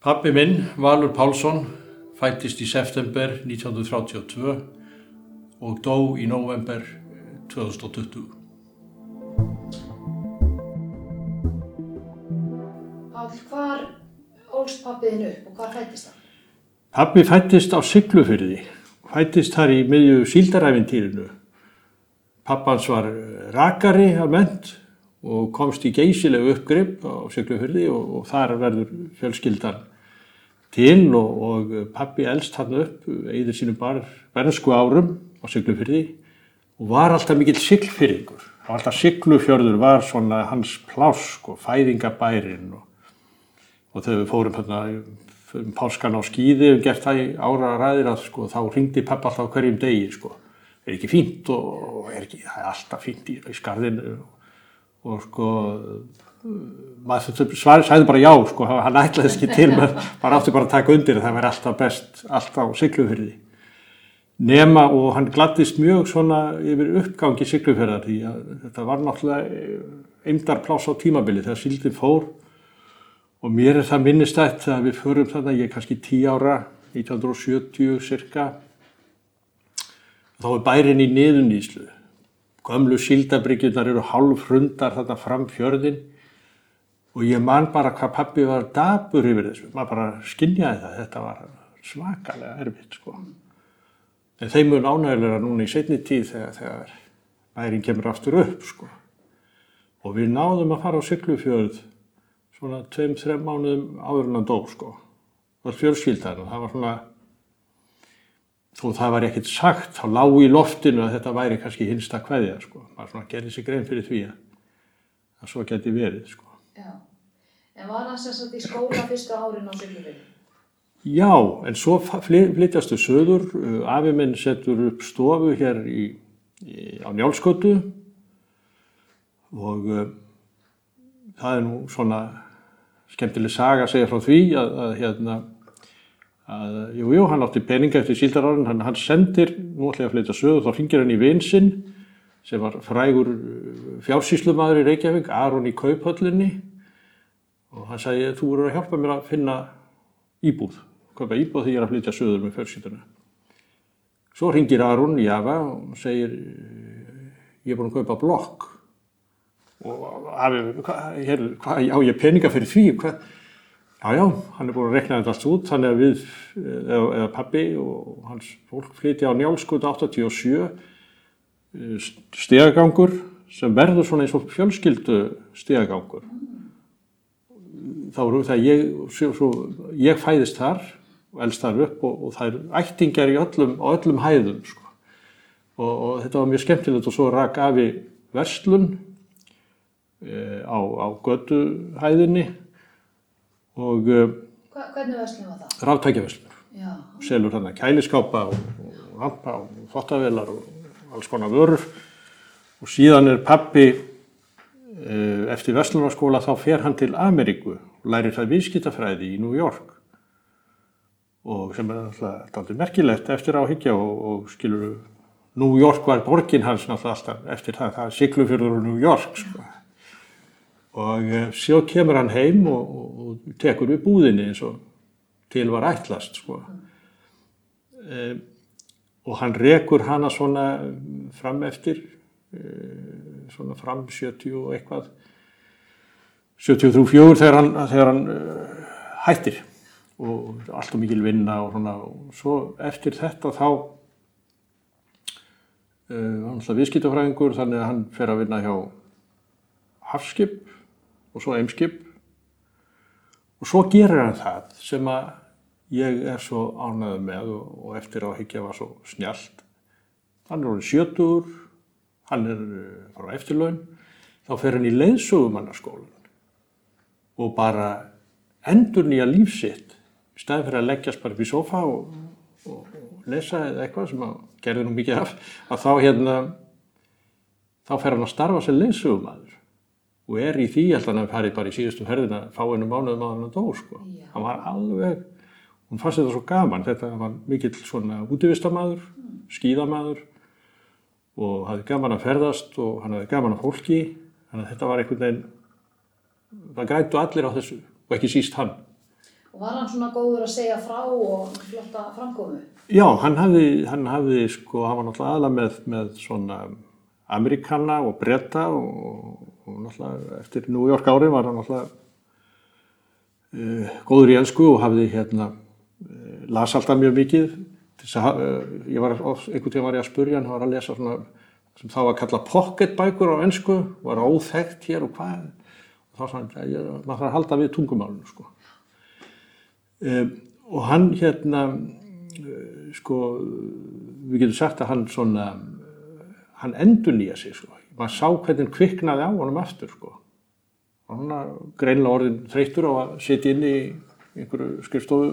Pappi minn, Valur Pálsson, fættist í september 1932 og dó í november 2020. Páll, hvar ólst pappiðin upp og hvar fættist það? Pappi fættist á Siglufyrði, fættist þar í miðju síldaræfintýrinu. Pappans var rakari að ment og komst í geysilegu uppgrip á Siglufyrði og, og þar verður fjölskyldan til og, og pappi elst hann upp, eigður sínum bara bernsku árum á Siglufyrði og var alltaf mikill siglfyrringur. Það var alltaf Siglufjörður var svona hans plásk og fæðingabærin og, og þegar við fórum hérna um páskan á skýði og gert það í ára ræðir að sko þá ringdi pappa alltaf hverjum degi sko. Er ekki fínt og er ekki, það er alltaf fínt í, í skarðinu og, og sko maður sæði bara já sko, hann ætlaði ekki til maður átti bara að taka undir það væri alltaf best, alltaf siglufyrði nema og hann glattist mjög svona yfir uppgangi siglufyrðar því að þetta var náttúrulega eimdarplás á tímabili þegar síldin fór. Og mér er það minnistætt að við förum þarna, ég er kannski 10 ára 1970 cirka þá er bærin í niðunnýslu gömlu síldabryggjurnar eru hálf hrundar þarna fram fjörðin og ég man bara hvað pappi var dabur yfir þessu, maður bara skinnjaði það, þetta var svakalega erfitt sko. En þeim mun ánægilega núna í setni tíð þegar, þegar bærin kemur aftur upp sko. Og við náðum að fara á Siglufjörð svona tveim, þrem mánuðum áður en hann dó sko. Það var fjörskildan og það var svona, þó það var ekkert sagt, þá lág í loftinu að þetta væri kannski hinsta kveðja sko. Maður svona gerði sig grein fyrir því að það svo geti verið sko. Já. En var hann sagt í skóla fyrstu árin á Siglufjörði? Já, en svo flytjastu söður, afi minn setur upp stofu hér í, í, á Njálskötu og uh, það er nú svona skemmtileg saga að segja frá því að, að hérna, að jú, jú, hann átti peninga eftir síldarárin, hann, hann sendir, nú ætla ég að flytja söður, þá ringir hann í vinsinn sem var frægur fjársýslumadur í Reykjavík, Aron í Kauphöllinni og hann sagði, þú voru að hjálpa mér að finna íbúð, kaupa íbúð því ég er að flytja söður með fjölskylduna. Svo ringir Aron í Java og segir, ég er búin að kaupa blokk. Og hér, já ég peninga fyrir því, hvað, já já, hann er búin að rekna þetta allt út, þannig að við, eða, eða pabbi og hans fólk flytja á Njálskut 87, stegagangur sem verður svona eins og fjölskyldu stegagangur þá eru það ég, svo, svo, ég fæðist þar og elst þar upp og, og það er ættingar í öllum, á öllum hæðum sko. og, og þetta var mjög skemmtilegt og svo rak afi verslun e, á, á götu hæðinni og e, Hva, hvernig verslun var það? ráttækjaverslun Já. selur hann að kæliskápa og, og rampa og þottavelar og alls konar vörur og síðan er pappi eftir Vestlunarskóla þá fer hann til Ameríku og lærir það viðskiptafræði í New York og sem er alltaf aldrei merkilegt eftir áhyggja og, og skilur New York var borgin hans alltaf eftir það, það er Siglufjörður og New York sko. og e, svo kemur hann heim og, og, og tekur við búðinni eins og til var ætlast sko. e, og hann rekur hana svona fram eftir svona fram 70 og eitthvað. 73-4 þegar hann, þegar hann uh, hættir. Og allt og mikil vinna og svona. Og svo eftir þetta þá uh, hann er viðskiptafræðingur þannig að hann fer að vinna hjá Hafskip og svo Eimskip. Og svo gerir hann það sem að ég er svo ánægð með og, og eftir á higgja var svo snjált hann er orðin sjötur hann er frá eftirlaun, þá fer hann í leiðsögumannarskólan og bara endur nýja lífsitt í staðin fyrir að leggjast bara upp í sofa og, og, og lesa eða eitthvað sem að gerði nú mikið af, að þá hérna þá fer hann að starfa sem leiðsögumann og er í því alltaf hann farið bara í síðustu ferðina fáinu mánuðum að hann dó sko. hann var alveg, hún fannst þetta svo gaman. Þetta var mikill svona útivistamæður, skýðamæður og hafði gaman að ferðast og hann hafði gaman að fólki þannig að þetta var einhvern veginn það grætu allir á þessu og ekki síst hann Og var hann svona góður að segja frá og flotta framkomu? Já, hann hafði, hann hafði sko, hann var náttúrulega aðla með, með svona Amerikana og bretta og, og náttúrulega eftir New York ári var hann náttúrulega uh, góður í ennsku og hafði hérna, uh, las alltaf mjög mikið. Að, uh, ég var, einhvern tíma var ég að spurja hann, hann var að lesa svona, sem þá var að kalla pocketbækur á ennsku, var óþekkt hér og hvað. Og þá sann, ég, maður þarf að halda við tungumálinu, sko. Um, og hann hérna, uh, sko, við getum sagt að hann svona, hann endur nýja sig, sko. Maður sá hvernig kviknaði á honum aftur, sko. Og hann greinlega orðin þreyttur á að sitja inn í einhverju skrifstofu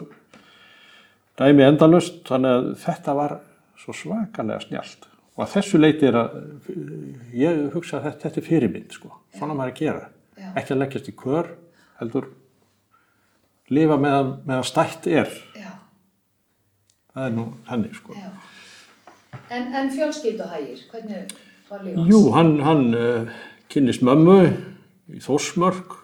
dæmi endalust, þannig að þetta var svo svakalega snjált. Og að þessu leiti er að, ég hugsa að þetta, þetta er fyrirmynd, sko. Svona maður að gera. Já. Ekki að leggjast í kör, heldur lifa meðan, meðan stætt er. Já, Það er nú henni, sko. já. En, en fjölskylduhægir, hvernig var líf hans? Jú, hann, hann uh, kynnist mömmu í Þórsmörk.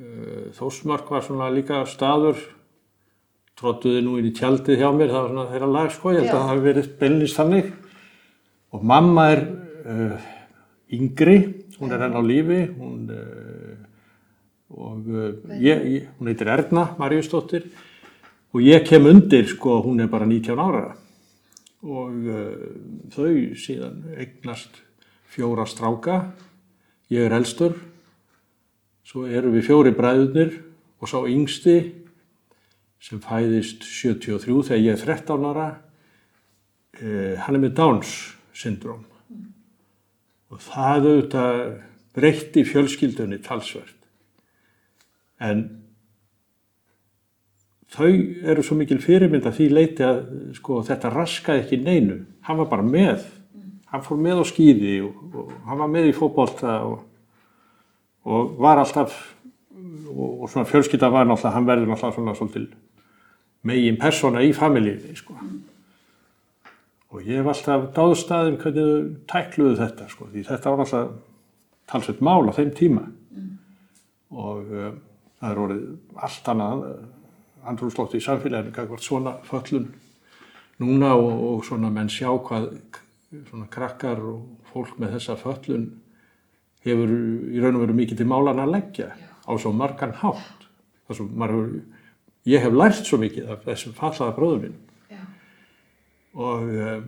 Uh, Þórsmörk var svona líka staður, tróttuði nú inn í tjaldið hjá mér, það var svona þeirra lag, sko, ég held Já. að það hafi verið beinlýst þannig. Og mamma er uh, yngri, hún er enn á lífi, hún, uh, og uh, ég, ég, hún heitir Erna Maríusdóttir. Og ég kem undir, sko, hún er bara 19 ára. Og þau síðan eignast fjóra stráka, ég er elstur, svo eru við fjóri bræðurnir og sá yngsti sem fæðist 73 þegar ég er 13 ára, uh, hann er með Downs syndrom og það auðvitað breytti fjölskyldunni talsvert. En þau eru svo mikil fyrirmynd að því leiti að sko, þetta raskaði ekki neinu. Hann var bara með. Hann fór með á skýði og, og hann var með í fótbolta og, og var alltaf og, og svona fjölskylda var náttúrulega, hann verður náttúrulega svona svolítil megin persóna í familíinni sko. Og ég hef alltaf dáðstæðum hvernig þau tækluðu þetta sko, því þetta var alltaf talsveit mál á þeim tíma og uh, það er orðið allt annað andrúrslótt í samfélaginu, hvað svona föllun núna og, og svona menn sjá hvað svona krakkar og fólk með þessa föllun hefur í raun og veru mikið til málan að leggja á svo margan hátt. Það sem maður hefur, ég hef lært svo mikið af þessum fallaða bróðum minn og, um,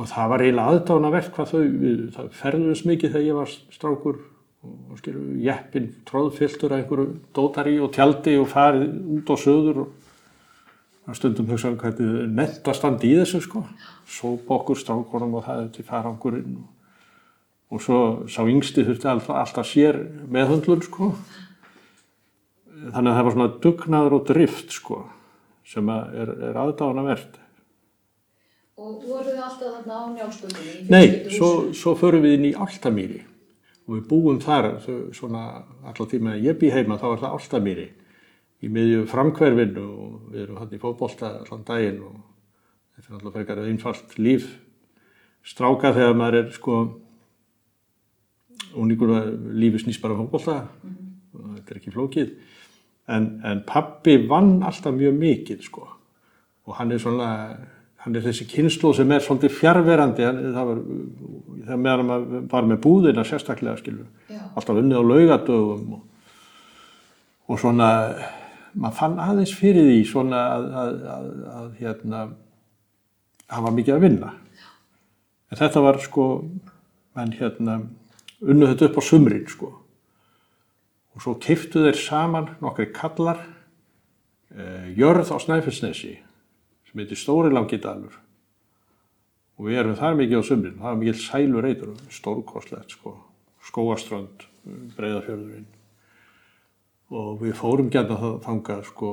og það var eiginlega aðdánavert hvað þau, við, það ferðuðist mikið þegar ég var strákur og, og skilur jeppin tróðfylltur af einhverju dótari og tjaldi og farið út á söður og stundum hugsaðum hvernig nett að standa í þessu sko. Sópa okkur strákunum og það til farangurinn og, og svo sá yngsti þurfti alltaf, alltaf sér meðhundlun sko þannig að það var svona dugnaður og drift sko sem er, er aðdánavert og voru þið alltaf þarna á njálsböndinni? Nei, svo, svo förum við inn í Áltamýri og við búum þar svona allar tíma að ég bý heima þá er það Áltamýri í miðju framkverfinu og við erum hann í fótbolta allan daginn og þetta er alltaf frekar einfalt líf stráka þegar maður er sko uníkur að lífi snýst bara um fótbolta. Og þetta er ekki flókið en, en pappi vann alltaf mjög mikið sko. Og hann er svona hann er þessi kynslu sem er svolítið fjárverandi það var það meðan maður var með búðina sérstaklega skilur Já. alltaf unnið á laugadögum og, og svona maður fann aðeins fyrir því svona að, að, að, að hérna hann var mikið að vinna. En þetta var sko menn hérna unnuð þetta upp á sumrin sko og svo keiftu þeir saman nokkri kallar uh, jörð á Snæfellsnesi sem heitir Stóri Langidalur og við erum þar mikið á sumrin það var mikið sælur reytur stórkoslegt sko, skóaströnd breyðafjörðurinn og við fórum gætna það þangað sko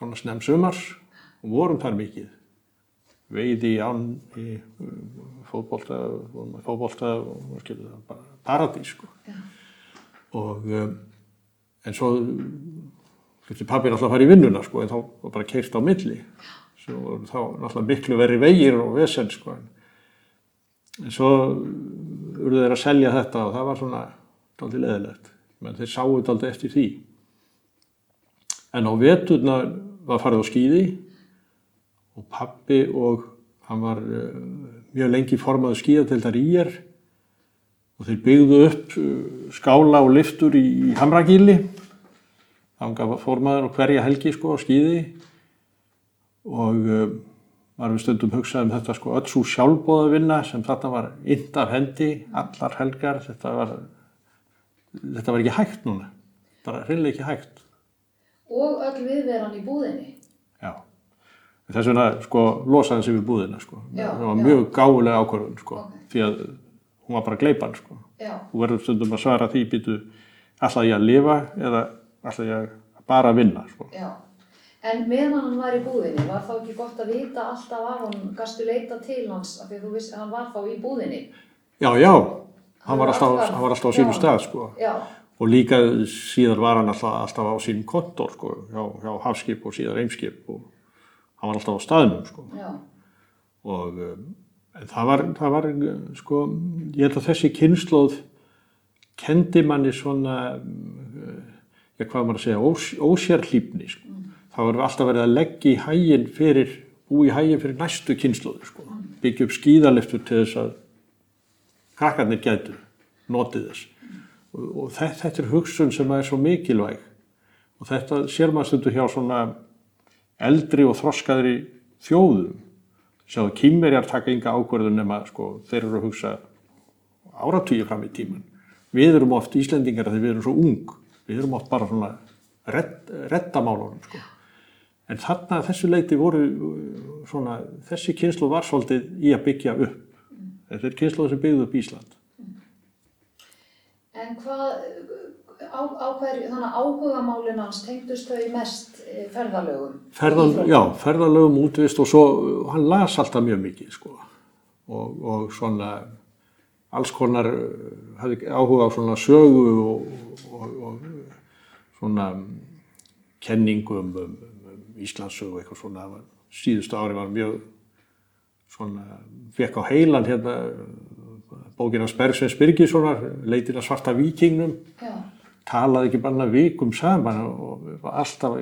svona snem sumars og vorum þar mikið. Veiði í án í fótbolta að fótbolta og skilur það bara paradís sko. Já. Og um, en svo þurfti pappir alltaf að fara í vinnuna sko en þá var bara keirt á milli. Svo þá náttúrulega miklu verri vegir og vesen sko en, en svo urðu þeir að selja þetta og það var svona dálítið leðilegt menn þeir sáu dálítið eftir því. En á veturna var farið á skýði og pappi og hann var uh, mjög lengi formaður skýðatildar í er og þeir byggðu upp uh, skála og liftur í, í Hamragíli. Hann gaf formaður og hverja helgi sko á skýði og uh, var við stundum hugsað um þetta sko öll svo sjálfbóða vinna sem þarna var ind af hendi, allar helgar, þetta var, þetta var ekki hægt núna, bara hreinlega ekki hægt. Og öll viðveran í búðinni. Já, þess vegna sko losaði sig við búðina sko, Já, það var já. mjög gáfulega ákvörðun sko, Ok. því að hún var bara gleipan sko. Já, Þú verður stundum að svara því býtu alltaf ég að lifa eða alltaf ég að bara vinna sko. já. En meðan hann var í búðinni, var þá ekki gott að vita alltaf af honum, gastu leita til hans, af því að þú vissi að hann var þá í búðinni. Já, já, Hann hann var alltaf, alltaf- hann var alltaf á sínum stað sko. Já, og líka síðar var hann alltaf, alltaf á sínum kontor sko, hjá, hjá hafskip og síðar eimskip og hann var alltaf á staðnum sko. já, og um, það var, það var sko, ég held að þessi kynnslóð kendi manni svona um, já, hvað maður að segja, ós, ósérhlífni sko. það var alltaf verið að leggja í hægin fyrir, búi í hægin fyrir næstu kynnslóður sko. byggja upp skíðaliftur til þess að krakkarnir gætu notið þess. Og, og þetta, þetta er hugsun sem er svo mikilvæg. Og þetta sér maður stundu hjá svona eldri og þroskaðri þjóðum sjáðu kýmverjar taka ynga ákverðun nema sko, þeir eru að hugsa áratugið fram í tíman við erum oft Íslendingar þegar við erum svo ung. Við erum oft bara svona redd, reddamálunum sko. en þarna þessu leiti voru uh, svona, þessi kynslu var svolítið í að byggja upp. Þetta er kynslu sem byggði upp Ísland. En hvað, á, á hverju, þannig að áhugamálin hans tengdust þau mest eh, ferðalögum? Ferðal, Íþróttum? já, ferðalögum útvist og svo, hann las alltaf mjög mikið sko og, og svona alls konar uh, hafði áhuga á svona sögu og, og, og svona kenningum um, um, Íslandssögu eitthvað svona, síðustu ári var mjög svona, fekk á heilan hérna bókina Spergsveins Birgissonar, leitin að svarta vikingnum Já, talaði ekki bara vikum saman og alltaf,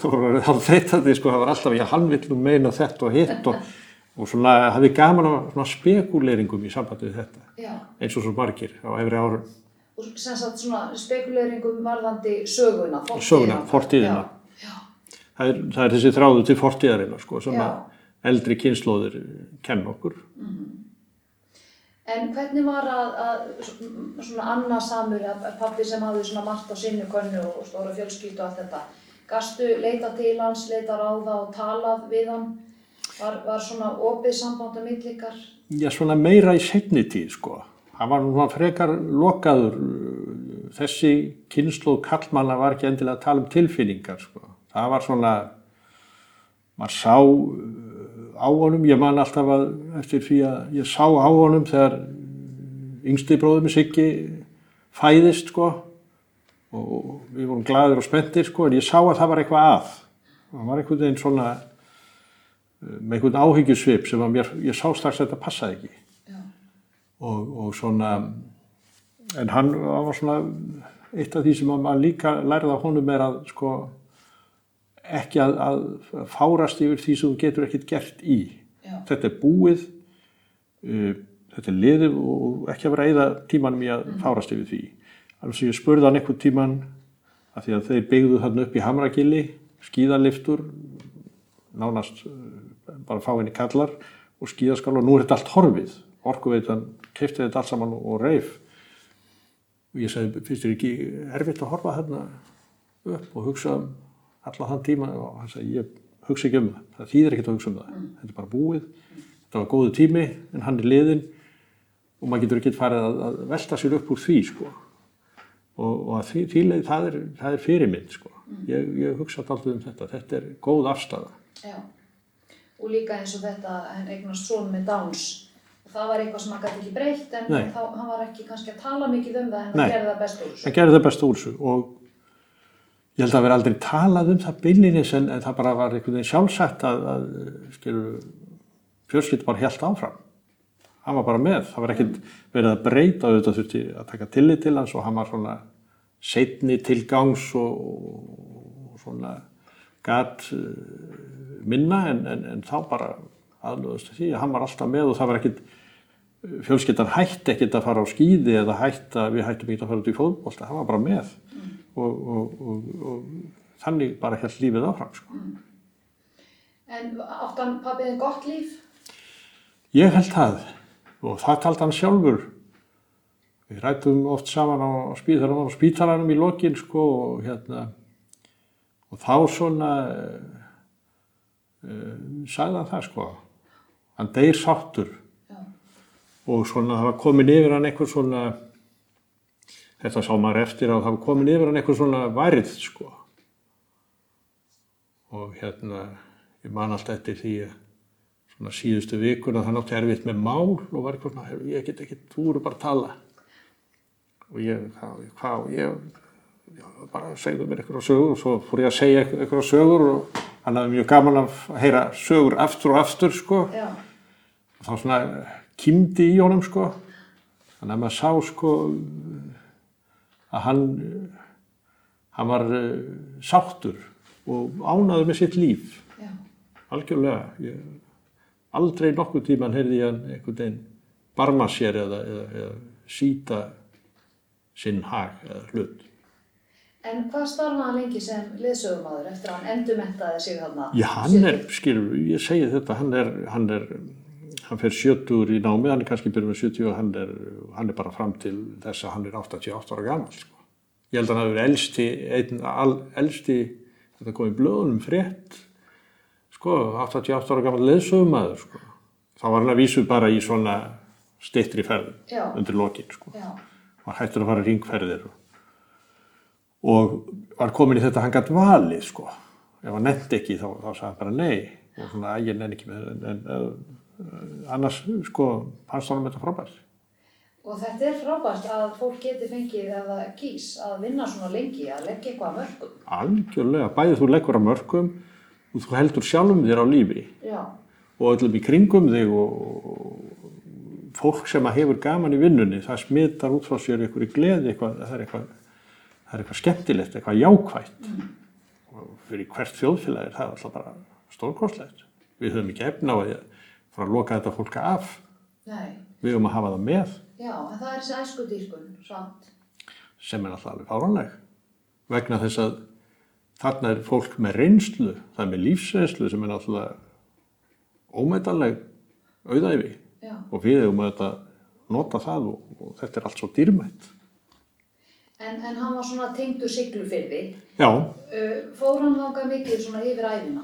þá var það þreytandi, sko, það var alltaf, já, hann vill nú meina þetta og hitt og, og svona hafði gaman á svona spekuleringum í sambandi við þetta, já. eins og svo margir á efri árum. Og sem sagt svona spekuleringum varðandi söguna, fortíðina. Söguna, fortíðina. Já, já, Það er, það er þessi þráðu til fortíðarinnar, sko, sem eldri kynnslóðir kenn okkur. En hvernig var að, að svona annarsamur, að pappi sem hafði svona margt á sinni könnu og stóra fjölskyldu og allt þetta, gastu leita til hans, leita ráða og talað við hann? Var, var svona opið samband um millikar? Já, svona meira í setni tíð, sko. Hann var nú frekar lokaður. Þessi kynnslóð kallmanna var ekki endilega að tala um tilfinningar, sko. Það var svona, maður sá á honum, ég man alltaf að eftir því að ég sá á honum þegar yngsti bróðum Siggi fæðist, sko. Og við vorum gladur og spenntir, sko, en ég sá að það var eitthvað að. Það var einhvern veginn svona, uh, með einhvern áhyggjusvip sem mér, ég sá strax að þetta passaði ekki og, og svona en hann var svona eitt af því sem að maður líka lærið af honum er að sko ekki að, að fárast yfir því sem þú getur ekkert gert í. Já, þetta er búið uh, þetta er liðið og ekki að vera eða tímanum í að fárast yfir því. Alveg sem ég spurði hann einhvern tíman að því að þeir byggðu þarna upp í Hamragili skíðaliftur nánast uh, bara fáinni kallar og skíðaskál og nú er þetta allt horfið. Orkuveitan kefti þetta allt saman og reif. Og ég sagði, finnst þér ekki erfitt að horfa þarna upp og hugsa um alla þann tíma og hann sagði, ég hugsa ekki um það, það þýðir ekkert að hugsa um það, þetta er bara búið, þetta var góðu tími en hann er liðin og maður getur ekki farið að, að velta sér upp úr því sko. Og, og að því, því leið það er, það er fyrirmynd sko, ég, ég hugsa alltaf um þetta, þetta er góð afstafa. já. Og líka eins og þetta, eignast son með Downs. Það var eitthvað sem hann gæti ekki breytt en þá, hann var ekki kannski að tala mikið um það en hann gerði það best úr þessu. Það gerði það best úr þessu og ég held að vera aldrei talað um það beinlinis en, það bara var einhvern veginn sjálfsagt að, að skilur, fjölskyld bara helt áfram. Hann var bara með, það var ekkert verið að breyta auðvitað þurfti að taka tillit til hans og hann var svona setni tilgangs og, og svona gat uh, minna en, en, en þá bara aðlöðast því að hann var alltaf með og það var ekkit fjölskyldan hætti ekkit að fara á skýði eða hætti að við hættum ekki að fara út í fóðbólta, hann var bara með og, og, og, og þannig bara held lífið áfram sko. En áttan pappiðin gott líf? Ég held það og það taldi hann sjálfur. Við rættum oft saman á spítalanum, á spítalanum í lokin sko og hérna og þá svona uh, sagði hann það sko. Hann deyr sáttur Já. og svona það var komin yfir hann eitthvað svona þetta sá maður eftir að það komin yfir hann eitthvað svona værið sko. Og hérna ég man alltaf eftir því að svona síðustu vikuna það nátti erfitt með mál og var eitthvað svona, "Heyrðu, ég get ekki, þú eru bara að tala. Og ég, hvað, hvað, ég, já, bara segðu mér eitthvað sögur og svo fór ég að segja eitthvað sögur og hann hafði mjög gaman að heyra sögur aftur og aftur, sko. Já. Og þá svona kýmdi í honum, sko. Þannig að maður sá, sko, að hann, hann var uh, sáttur og ánaður með sitt líf Já. algjörlega ég, aldrei nokkuð tíman heyrði ég hann einhvern veginn barma sér eða, eða, eða síta sinn hag eða hlut En hvað starfaði hann lengi sem liðsögumadur eftir að hann endurmentaði sig þarna? Já, hann er, skilur, ég segi þetta hann er, hann er hann fer 70 í námi, hann er kannski byrjun með 70 og hann er, hann er bara fram til þess að hann er 88 ára gammal sko. ég held að hann verið elsti einn, al, elsti, þetta kom í blöðunum frétt sko, 88 ára gammal leðsögumæður sko. þá var hann að vísu bara í svona stittri ferð Já. undir lokin sko. Já. var hættur að fara ringferðir og, var komin í þetta hann gætt valið sko ef hann nefndi ekki þá, þá sagði hann bara nei og svona að ég nefndi ekki með en, en annars sko fannst honum þetta frábært. Og þetta er frábært að fólk geti fengið það kýs að vinna svona lengi, að leggja eitthvað að mörgum. algjörlega, bæðið þú leggur að mörgum og þú heldur sjálfum þér á lífi. Já. og öllum í kringum þig og, fólk sem að hefur gaman í vinnunni það smitar út frá sér ykkur í gleði eitthvað, það er eitthvað það er eitthvað skemmtilegt, eitthvað jákvætt. Og fyrir hvert þjóðfélag er það alltaf bara stórkostlegt. Við höfum ekki efna á að fara að loka þetta fólka af Nei. við höfum að hafa það með Já, en það er þessi æsku dýrkun, samt. sem er alltaf alveg fáránleg vegna þess að þarna er fólk með reynslu það er með lífsreynslu sem er náttúrulega ómetanleg auðæfi Já. og við hefum auðvitað nota það og, og þetta er allt svo dýrmætt. En, en hann var svona tengdur siglufyrði. Já, Uh, fór hann þangað mikið svona yfir æfina?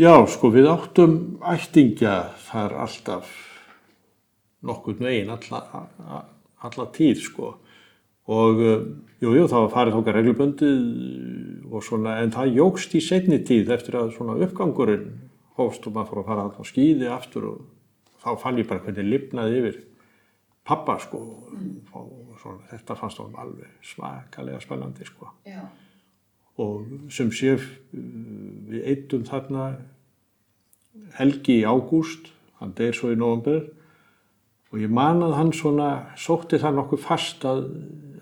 Já, sko við áttum ættingja þar alltaf nokkurn veginn alla, alla tíð sko. Og uh, jú, jú, það var farið þókar regluböndið og svona en það jógst í setni tíð eftir að svona uppgangurinn hófst og maður fór að fara á skýði aftur og þá fann ég bara hvernig lifnaði yfir pappa sko. Og svona, þetta fannst honum alveg svakalega spennandi sko. Já. Og sem sé uh, við eittum þarna helgi í ágúst, hann deyr svo í november og ég man að hann svona sótti það nokkuð fast að,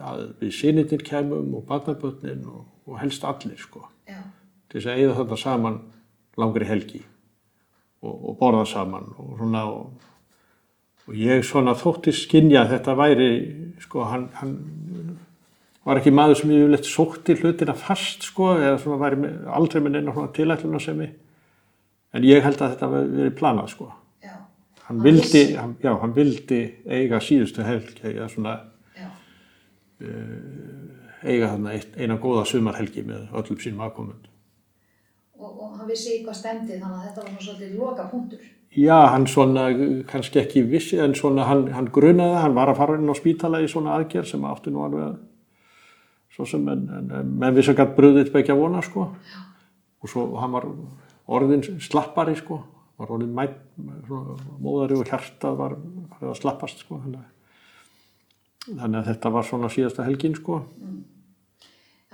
að við sinnitin kemum og barnabötnin og, og helst allir sko Já. til þess að eigða þetta saman langri helgi og, og borða saman og svona og, og ég svona þótti skinja að þetta væri sko hann, hann var ekki maður sem vilja sótti hlutina fast sko eða svona með, aldrei með neina svona tilætluna sem ég en ég held að þetta verið planað sko Já. hann Hann vildi, hann, já, hann vildi eiga síðustu helgi eða svona Já. eiga þarna eina góða sumarhelgi með öllum sínum afkomund Og, og hann vissi í hvað stemdi þannig að þetta var svona svolítið loka punktur. Já, hann svona kannski ekki vissi en svona hann, hann grunaði, hann var að fara inn á spítala í svona aðgerð sem átti nú alveg að- svo sem en, en, en menn vissi að gætt bröðið ekki að vona sko. Já. og svo hann var orðin slappari sko. Var orðin mætt, svona, móðari og hjartað var farið að slappast sko þannig að, þannig að þetta var svona síðasta helgin sko.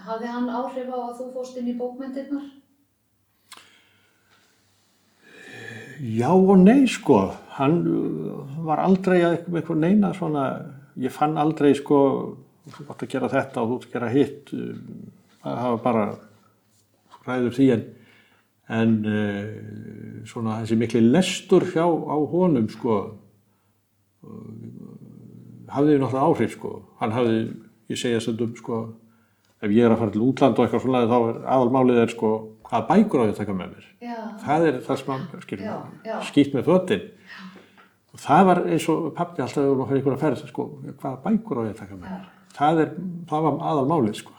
Hafði hann áhrif á að þú fóst inn í bókmyndirnar? Já og nei sko, hann uh, var aldrei að eitthvað neina svona, ég fann aldrei sko, þú átt að gera þetta og þú átt að gera hitt, um, það var bara, ræður því en, en uh, svona þessi mikli lestur hjá á honum sko hafði náttúrulega áhrif sko. Hann hafði, ég segja stundum sko, ef ég er að fara til útland og eitthvað svona þá er aðalmálið er sko hvaða bækur á ég að taka með mér. Já, Það er það sem hann skýtt með fötin. Og það var eins og pappi alltaf þegar við fyrir ykkur að ferð, sko, hvaða bækur á ég að taka með mér. Það, er, það var aðalmálið sko.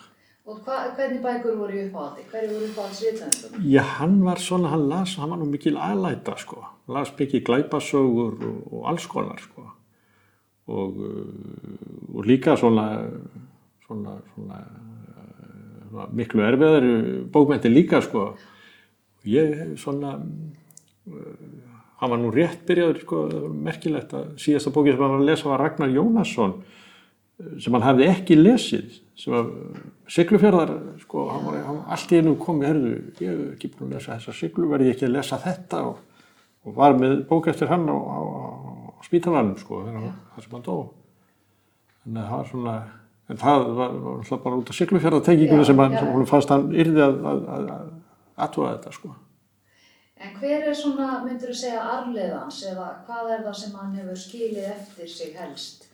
og hva, hvernig bækur voru í uppáhaldi? Hverju voru uppáhalds rithöndum? Já, hann var svona, hann las, hann var nú mikil aðlæta, sko. Las mikil glæpasögur og, og alls konar, sko. Og, uh, og líka svona, svona, svona, svona miklu erfiðar bókmenti líka, sko. Ég, svona, uh, hann var nú rétt byrjaður, sko, merkilegt að síðasta bókið sem hann var að lesa var Ragnar Jónasson, sem hann hefði ekki lesið sem að siglufjörðar sko, hann var, hann allt í einu komið herðu, ég hef ekki búin að lesa þessa siglu verði ég ekki að lesa þetta? Og, og var með bók eftir hann á, á, á spítalanum sko, þar sem hann dó. En það var svona en það var, var bara út af siglufjörðartengingunni Já, sem hann, já. fannst hann yrði að, að, að, að aðtúa þetta sko. En hver er svona, myndur þú segja, arfleðans eða hvað er það sem hann hefur skilið eftir sig helst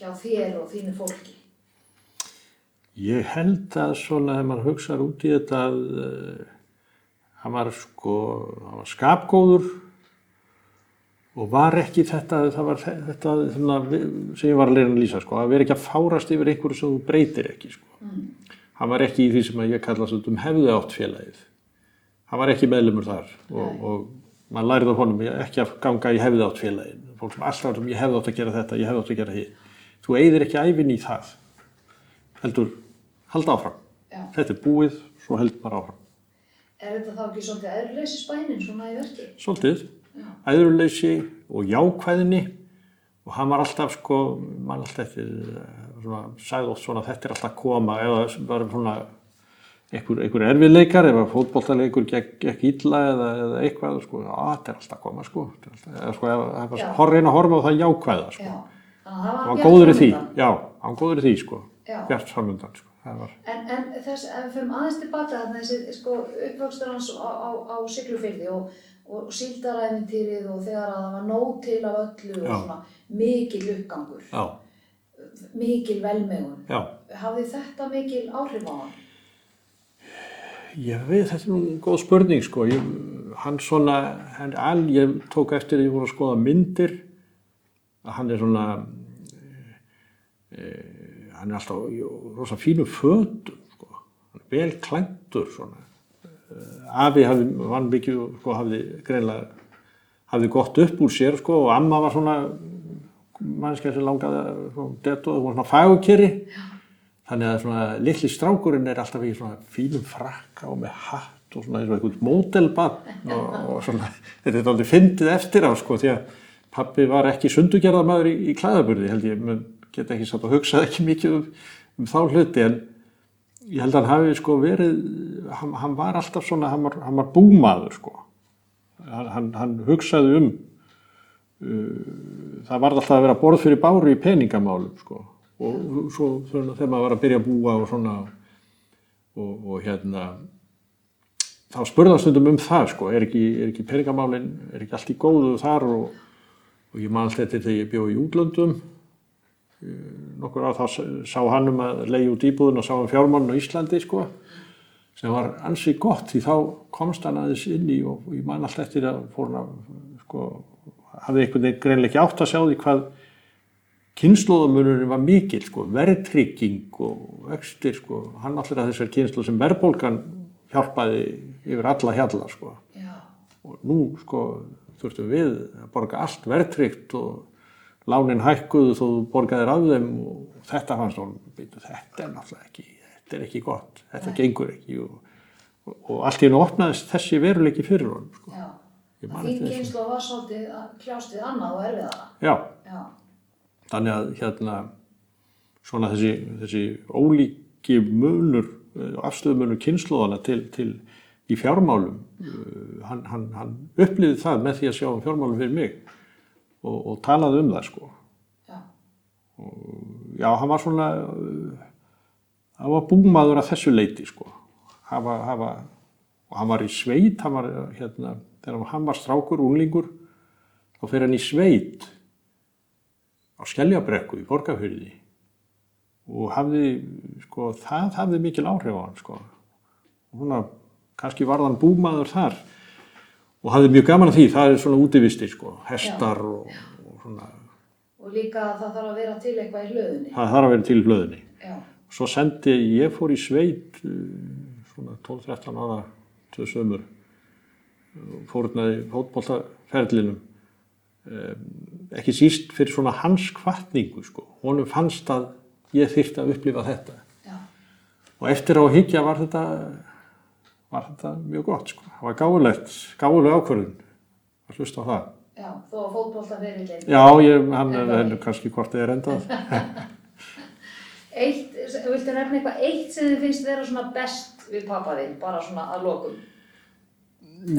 hjá þér og þínu fólki? Ég held að svona þegar maður hugsaður út í þetta að hann var sko, hann var skapgóður og var ekki þetta, það var þe- þetta sem ég var að leira að lýsa sko, að vera ekki að fárast yfir einhverju sem þú breytir ekki sko. Hann var ekki í því sem ég kalla um hefði átt félagið. Hann var ekki meðlumur þar og, og maður lærið á honum ekki að ganga í hefði átt félagið. Fólk sem alltaf um ég hefði átt að gera þetta, ég hefði átt að gera því. Þú eigðir ekki æfin í það heldur halda áfram. Já. Þetta er búið, svo heldur maður áfram. Er þetta þá ekki svolítið eðluleysi spænin svona í verki? Svolítið, Já. æðruleysi og jákvæðinni og hann var alltaf sko, mann alltaf eftir, eh, svona, sagði oft svona þetta er alltaf koma eða var svona einhver, einhver erfiðleikar ef að fótbolltaleikur gekk, illa eða, eða eitthvað, sko, að þetta er alltaf koma sko, er alltaf, eða sko, ef Já. að hor, reyna að horfa á það jákvæða sko. Já. Þannig að það var var góður í því, framundan. já, hann góður í því sko, bjart framöndan sko, var, En, en þess, ef við fyrir aðeins tilbaka þarna þessi sko, uppvöxtur hans á, á, á Siglufyrði og, og síldaræfintýrið og þegar að það var nóg til af öllu og Já. svona mikil uppgangur, já, mikil velmegun. já. Hafði þetta mikil áhrif á hann? Ég veit, þetta er nú góð spurning sko, ég, hann svona, hann, all, ég tók eftir að ég voru að skoða myndir, að hann er svona, e, hann er alltaf í rosa fínu fötum sko, hann er vel klæntur svona, Eh, afi hafði, hann mikið, sko, hafði greinlega, hafði gott upp úr sér sko og amma var svona mannskja sem langaði að dettu og svona fagukeri þannig að svona litli strákurinn er alltaf í svona fínum frakka og með hatt og svona eins og einhvern mótelbann og, og svona, þetta er aldrei fyndið eftir á sko því að pappi var ekki sundugerðamaður í, í klæðaburði held ég, menn geta ekki satt að hugsa ekki mikið um, um þá hluti en ég held að hann hafi sko verið, hann, hann var alltaf svona, hann var, hann var búmaður sko hann, hann, hugsaði um það varð alltaf að vera borð fyrir báru í peningamálum sko. og svo þegar maður var að byrja að búa og svona og, og hérna þá spurðast stundum um það sko. er, ekki, er ekki peningamálin er ekki allt í góðu þar og, og ég man alltaf þetta þegar ég bjóð í útlöndum nokkur á þá sá hann um að leiði út íbúðun og sá um fjármálun á Íslandi sko sem var ansi gott því þá komst hann aðeins inn í og ég man alltaf eftir að fór hann að sko, hafði einhvern veginn greinlega ekki átt að sjá því hvað kynnslóðamunurinn var mikil sko, verðtrygging og vextir sko, hann allir að þessar kynnslóð sem verðbólgan hjálpaði yfir alla hjalla sko Já. og nú sko þurftum við að borga allt verðtryggt og lánin hækkuðu þó þú borgaðir af þeim og þetta fannst hún, þetta er náttúrulega ekki, þetta er ekki gott, þetta gengur ekki og, og, og allt í hennu opnaðist þessi veruleiki fyrir honum sko. Já. Þessu. kynslu var svolítið að kljást við annað og erfiðara. Já, Já. þannig að hérna svona þessi, þessi ólíki munur, afstöðumunur kynnslóðana til, til í fjármálum, uh, hann, hann, hann upplýði það með því að sjá um fjármálum fyrir mig og, og talaði um það sko. Já. Já, hann var svona, uh, hann var búmaður að þessu leiti sko. hafa, hafa, og hann var í sveit, hann var, hérna, þegar hann var strákur, unglingur, þá fyrir hann í sveit á Skeljabrekku í Borgafyrði og hafði, sko, það hafði mikil áhrif á hann, sko. Og svona, kannski var hann búmaður þar og hafði mjög gaman af því, það er svona útivisti, sko, hestar og, og svona, Og líka að það þarf að vera til eitthvað í hlöðunni. það þarf að vera til í hlöðunni. Já, Svo sendi, ég fór í sveit uh, svona 12-13 ára tvö sömur fórnaði fótbolltaferlinum um, ekki síst fyrir svona hans kvartningu sko. honum fannst að ég þyrfti að upplifa þetta já, og eftir á higgja var þetta var þetta mjög gott sko. það var gáfulegt, gáfuleg ákvörðun að hlusta á það já, þó að fótbolta fyrir já, ég, hann er henni kannski hvort þið er endað Eitt, viltu nefna eitthvað eitt sem þið finnst vera svona best við pappa þinn, bara svona að lokum?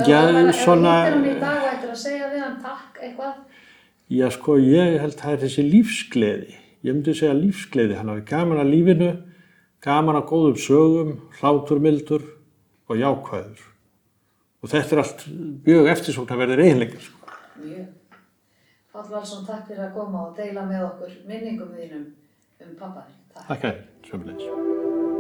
já, svona Ef þú hittir hann í dag og ættir að segja við hann takk eitthvað, Já, sko, ég held að það er þessi lífsgleði. Ég myndi segja lífsgleði. Hann hafi gaman að lífinu, gaman að góðum sögum, hláturmildur og jákvæður. Og þetta er allt mjög eftirsókn að verða reynleikar. Sko. mjög. Páll Valsson, takk fyrir að koma og deila með okkur minningum þínum um pappa þinn. Takk. Þér, sömulegis.